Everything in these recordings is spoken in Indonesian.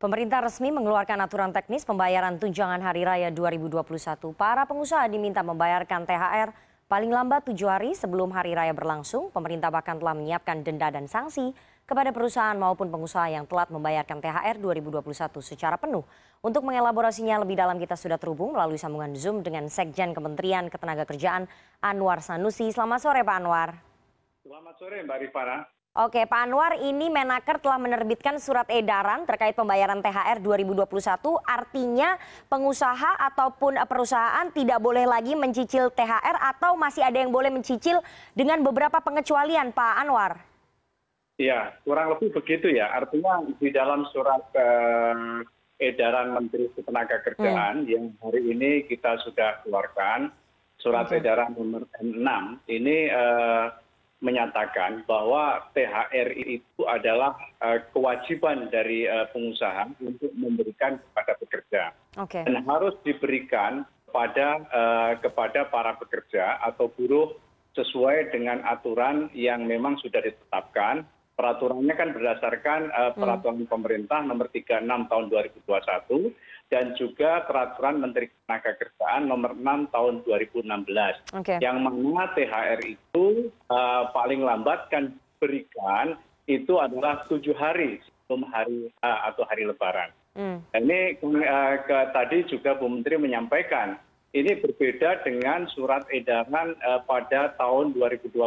Pemerintah resmi mengeluarkan aturan teknis pembayaran tunjangan hari raya 2021. Para pengusaha diminta membayarkan THR paling lambat tujuh hari sebelum hari raya berlangsung. Pemerintah bahkan telah menyiapkan denda dan sanksi kepada perusahaan maupun pengusaha yang telat membayarkan THR 2021 secara penuh. Untuk mengelaborasinya lebih dalam kita sudah terhubung melalui sambungan Zoom dengan Sekjen Kementerian Ketenagakerjaan Anwar Sanusi. Selamat sore Pak Anwar. Selamat sore Mbak Rifana. Oke, Pak Anwar, ini Menaker telah menerbitkan surat edaran terkait pembayaran THR 2021. Artinya pengusaha ataupun perusahaan tidak boleh lagi mencicil THR atau masih ada yang boleh mencicil dengan beberapa pengecualian, Pak Anwar? Iya, kurang lebih begitu ya. Artinya di dalam surat eh, edaran Menteri Ketenagakerjaan hmm. yang hari ini kita sudah keluarkan, surat okay. edaran nomor 6, ini eh, menyatakan bahwa thr itu adalah eh, kewajiban dari eh, pengusaha untuk memberikan kepada pekerja. Dan harus diberikan eh, kepada para pekerja atau buruh sesuai dengan aturan yang memang sudah ditetapkan. Peraturannya kan berdasarkan hmm. peraturan pemerintah nomor 36 tahun 2021 dan juga peraturan menteri ketenagakerjaan nomor enam tahun dua ribu enam belas yang mana thr itu eh, paling lambat kan berikan itu adalah tujuh hari sebelum hari uh, atau hari lebaran. Hmm. ini uh, ke, tadi juga Bu Menteri menyampaikan ini berbeda dengan surat edaran uh, pada tahun 2020 yep.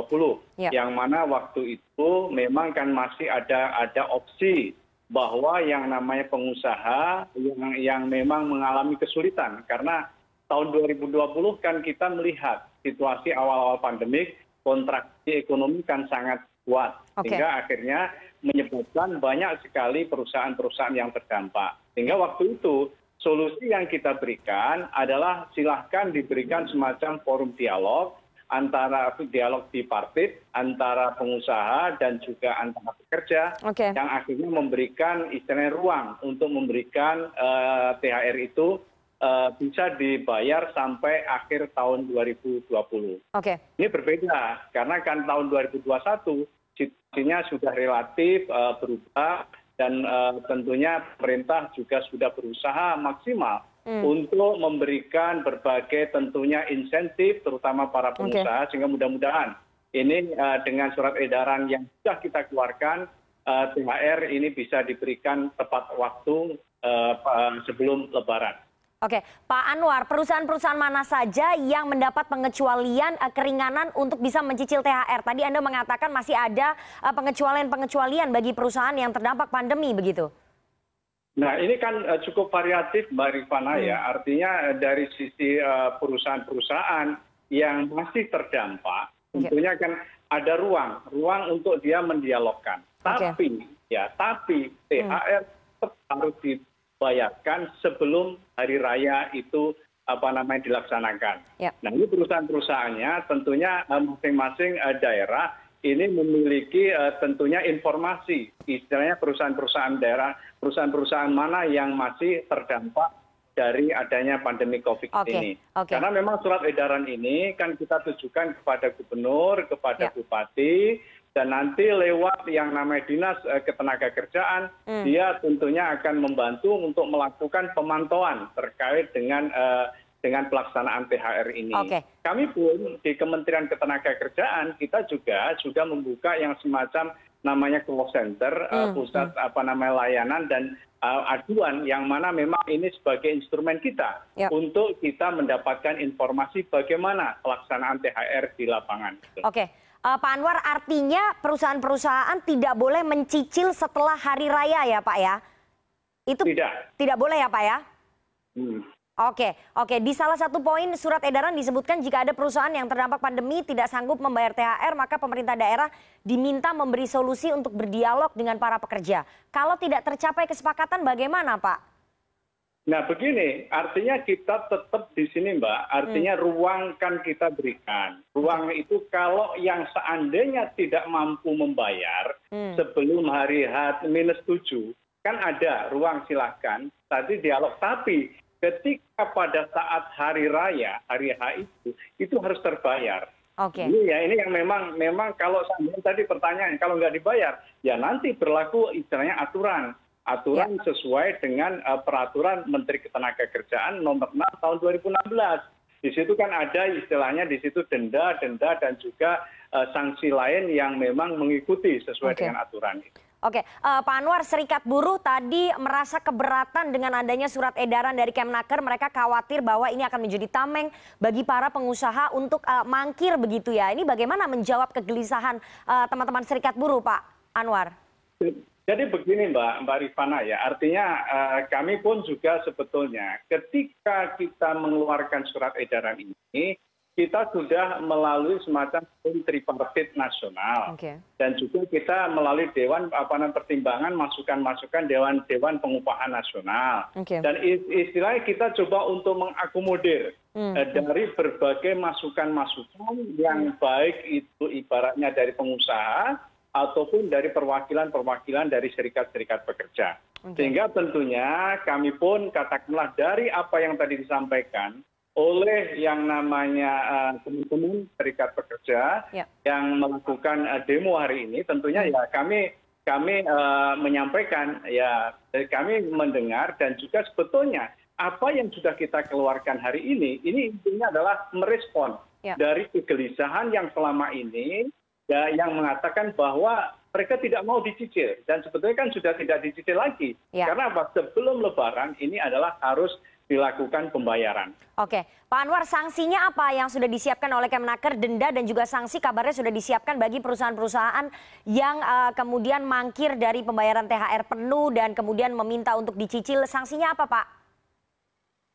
Ya. yang mana waktu itu memang kan masih ada ada opsi bahwa yang namanya pengusaha yang memang mengalami kesulitan. Karena tahun 2020 kan kita melihat situasi awal awal pandemik kontraksi ekonomi kan sangat kuat. Sehingga akhirnya menyebabkan banyak sekali perusahaan perusahaan yang terdampak. Sehingga waktu itu solusi yang kita berikan adalah silahkan diberikan semacam forum dialog antara dialog bipartit antara pengusaha dan juga antara pekerja yang akhirnya memberikan istilahnya ruang untuk memberikan eh, thr itu eh, bisa dibayar sampai akhir tahun 2020. Oke. Ini berbeda karena kan tahun 2021 situasinya sudah relatif uh, berubah dan uh, tentunya pemerintah juga sudah berusaha maksimal. Untuk memberikan berbagai tentunya insentif terutama para pengusaha sehingga mudah mudahan ini eh, dengan surat edaran yang sudah kita keluarkan eh, thr ini bisa diberikan tepat waktu eh, sebelum lebaran. Oke, Pak Anwar, perusahaan-perusahaan mana saja yang mendapat pengecualian keringanan untuk bisa mencicil THR? Tadi Anda mengatakan masih ada pengecualian-pengecualian bagi perusahaan yang terdampak pandemi, begitu? Nah ini kan eh, cukup variatif mbak rifana ya hmm. artinya eh, dari sisi eh, perusahaan perusahaan yang masih terdampak tentunya kan ada ruang ruang untuk dia mendialogkan tapi ya tapi thr tetap harus dibayarkan sebelum hari raya itu apa namanya dilaksanakan. Ya. Nah ini perusahaan-perusahaannya tentunya masing-masing daerah ini memiliki eh, tentunya informasi istilahnya perusahaan perusahaan daerah perusahaan perusahaan mana yang masih terdampak dari adanya pandemi covid ini karena memang surat edaran ini kan kita tujukan kepada gubernur kepada ya. bupati dan nanti lewat yang namanya dinas eh, ketenagakerjaan hmm. dia tentunya akan membantu untuk melakukan pemantauan terkait dengan uh, dengan pelaksanaan thr ini kami pun di kementerian ketenagakerjaan kita juga sudah membuka yang semacam namanya call center eh, hmm, pusat hmm. apa namanya layanan dan uh, aduan yang mana memang ini sebagai instrumen kita yep. untuk kita mendapatkan informasi bagaimana pelaksanaan THR di lapangan. Oke, uh, Pak Anwar artinya perusahaan-perusahaan tidak boleh mencicil setelah hari raya ya Pak ya? Itu tidak, tidak boleh ya Pak ya? Hmm oke oke di salah satu poin surat edaran disebutkan jika ada perusahaan yang terdampak pandemi tidak sanggup membayar thr maka pemerintah daerah diminta memberi solusi untuk berdialog dengan para pekerja kalau tidak tercapai kesepakatan bagaimana pak Nah begini, artinya kita tetap di sini mbak, artinya hmm. ruang kan kita berikan. Ruang itu kalau yang seandainya tidak mampu membayar hmm. sebelum hari H minus tujuh, kan ada ruang silahkan, tadi dialog. Tapi ketika pada saat hari raya hari h itu itu harus terbayar. Oke. Ini ya ini yang memang memang kalau tadi pertanyaan kalau nggak dibayar ya nanti berlaku istilahnya aturan. Aturan sesuai dengan peraturan menteri ketenagakerjaan nomor enam tahun dua ribu enam belas. Di situ kan ada istilahnya di situ denda denda dan juga sanksi lain yang memang mengikuti sesuai dengan aturan itu oke pak anwar serikat buruh tadi merasa keberatan dengan adanya surat edaran dari Kemnaker mereka khawatir bahwa ini akan menjadi tameng bagi para pengusaha untuk mangkir begitu ya. Ini bagaimana menjawab kegelisahan teman teman serikat buruh pak anwar? Jadi begini mbak mbak rifana ya. Artinya kami pun juga sebetulnya ketika kita mengeluarkan surat edaran ini kita sudah melalui semacam tripartit nasional. Dan juga kita melalui dewan pertimbangan masukan masukan dewan dewan pengupahan nasional. Dan istilahnya kita coba untuk mengakomodir dari berbagai masukan masukan yang baik itu ibaratnya dari pengusaha ataupun dari perwakilan perwakilan dari serikat serikat pekerja sehingga tentunya kami pun katakanlah dari apa yang tadi disampaikan oleh yang namanya teman teman serikat pekerja yang melakukan demo hari ini tentunya ya kami kami menyampaikan ya kami mendengar dan juga sebetulnya apa yang sudah kita keluarkan hari ini ini intinya adalah merespon dari kegelisahan yang selama ini ya yang mengatakan bahwa mereka tidak mau dicicil. Dan sebetulnya kan sudah tidak dicicil lagi. Karena apa? Sebelum lebaran ini adalah harus dilakukan pembayaran. Oke, Pak Anwar, sanksinya apa yang sudah disiapkan oleh Kemnaker, denda dan juga sanksi kabarnya sudah disiapkan bagi perusahaan-perusahaan yang uh, kemudian mangkir dari pembayaran THR penuh dan kemudian meminta untuk dicicil. Sanksinya apa, Pak?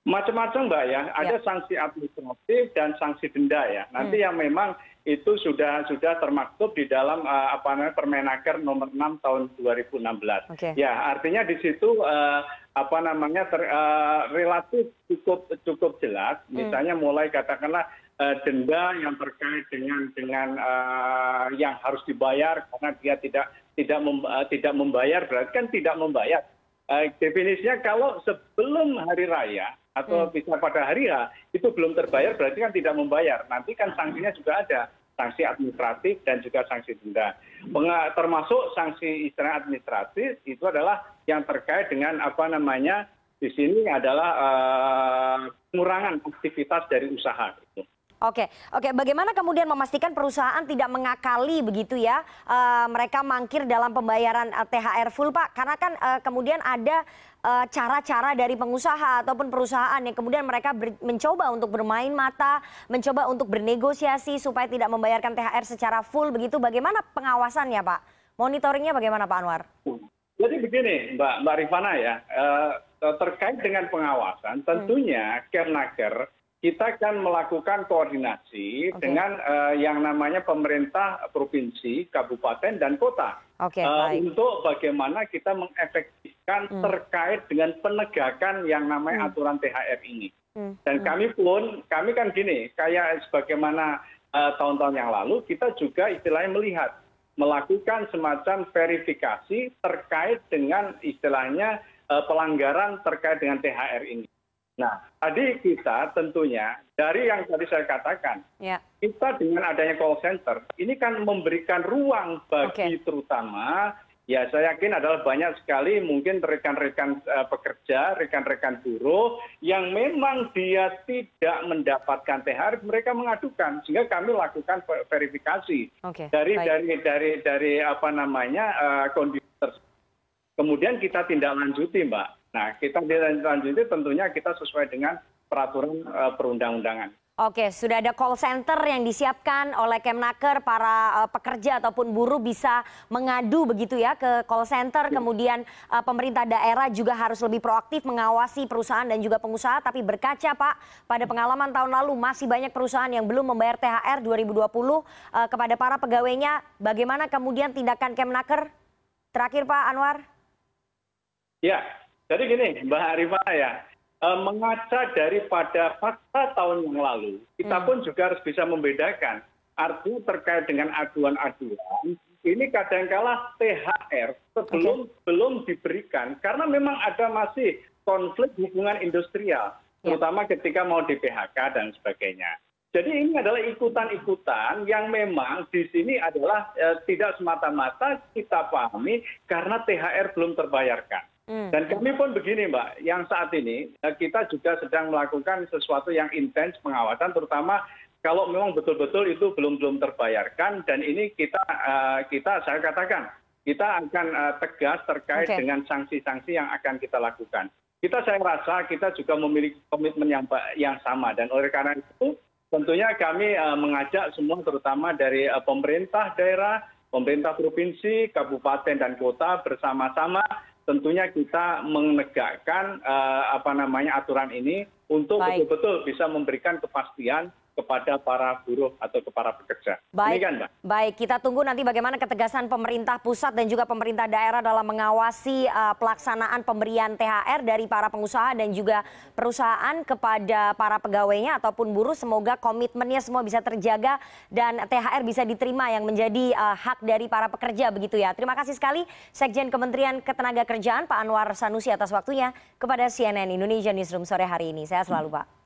Macam-macam, Mbak ya. Ada ya. sanksi administratif dan sanksi denda ya. Nanti hmm. yang memang itu sudah sudah termaktub di dalam uh, apa namanya Permenaker nomor 6 tahun 2016. Okay. Ya, artinya di situ uh, apa namanya ter, uh, relatif cukup cukup jelas. Misalnya mulai katakanlah uh, denda yang terkait dengan dengan uh, yang harus dibayar karena dia tidak tidak mem, uh, tidak membayar berarti kan tidak membayar. Uh, definisinya kalau sebelum hari raya atau bisa pada hari H itu belum terbayar berarti kan tidak membayar. Nanti kan sanksinya juga ada sanksi administratif dan juga sanksi denda. Termasuk sanksi istilah administratif itu adalah yang terkait dengan apa namanya di sini adalah uh, pengurangan aktivitas dari usaha. Oke, oke. Bagaimana kemudian memastikan perusahaan tidak mengakali begitu ya, uh, mereka mangkir dalam pembayaran uh, THR full, Pak? Karena kan uh, kemudian ada cara-cara dari pengusaha ataupun perusahaan yang kemudian mereka mencoba untuk bermain mata, mencoba untuk bernegosiasi supaya tidak membayarkan THR secara full begitu. Bagaimana pengawasannya, Pak? Monitoringnya bagaimana, Pak Anwar? Jadi begini, Mbak Mbak Rifana ya, uh, terkait dengan pengawasan, tentunya hmm. Kernaker kita akan melakukan koordinasi dengan yang namanya pemerintah provinsi kabupaten dan kota untuk bagaimana kita mengefektifkan hmm. terkait dengan penegakan yang namanya hmm. aturan thr ini hmm. dan kami pun kami kan gini kayak sebagaimana tahun tahun yang lalu kita juga istilahnya melihat melakukan semacam verifikasi terkait dengan istilahnya pelanggaran terkait dengan thr ini nah tadi kita tentunya dari yang tadi saya katakan ya. kita dengan adanya call center ini kan memberikan ruang bagi terutama ya saya yakin adalah banyak sekali mungkin rekan rekan uh, pekerja rekan rekan buruh yang memang dia tidak mendapatkan thr mereka mengadukan sehingga kami lakukan verifikasi dari dari dari dari apa namanya uh, kondisi tersebut. Kemudian kita tindak lanjuti mbak nah kita lanjuti tentunya kita sesuai dengan peraturan uh, perundang undangan Oke, sudah ada call center yang disiapkan oleh Kemnaker, para uh, pekerja ataupun buruh bisa mengadu begitu ya ke call center. Ya. Kemudian uh, pemerintah daerah juga harus lebih proaktif mengawasi perusahaan dan juga pengusaha. Tapi berkaca Pak, pada pengalaman tahun lalu masih banyak perusahaan yang belum membayar THR 2020 uh, kepada para pegawainya. Bagaimana kemudian tindakan Kemnaker? Terakhir Pak Anwar. Ya, jadi gini mbak rifana ya eh, mengaca daripada fakta tahun yang lalu kita hmm. pun juga harus bisa membedakan artinya terkait dengan aduan aduan ini kadangkala thr sebelum belum diberikan karena memang ada masih konflik hubungan industrial ya. terutama ketika mau di phk dan sebagainya jadi ini adalah ikutan-ikutan yang memang di sini adalah eh, tidak semata-mata kita pahami karena THR belum terbayarkan. Dan kami pun begini Mbak, yang saat ini eh, kita juga sedang melakukan sesuatu yang intens pengawasan, terutama kalau memang betul-betul itu belum belum terbayarkan dan ini kita uh, kita saya katakan kita akan uh, tegas terkait okay. dengan sanksi-sanksi yang akan kita lakukan. Kita saya rasa kita juga memiliki komitmen yang yang sama dan oleh karena itu tentunya kami mengajak semua terutama dari pemerintah daerah, pemerintah provinsi, kabupaten dan kota bersama-sama tentunya kita menegakkan apa namanya aturan ini untuk betul-betul bisa memberikan kepastian kepada para buruh atau para pekerja. Baik, Demikian, Mbak. baik. Kita tunggu nanti bagaimana ketegasan pemerintah pusat dan juga pemerintah daerah dalam mengawasi uh, pelaksanaan pemberian THR dari para pengusaha dan juga perusahaan kepada para pegawainya ataupun buruh. Semoga komitmennya semua bisa terjaga dan THR bisa diterima yang menjadi uh, hak dari para pekerja begitu ya. Terima kasih sekali Sekjen Kementerian Ketenagakerjaan Pak Anwar Sanusi atas waktunya kepada CNN Indonesia Newsroom sore hari ini. Saya selalu Pak.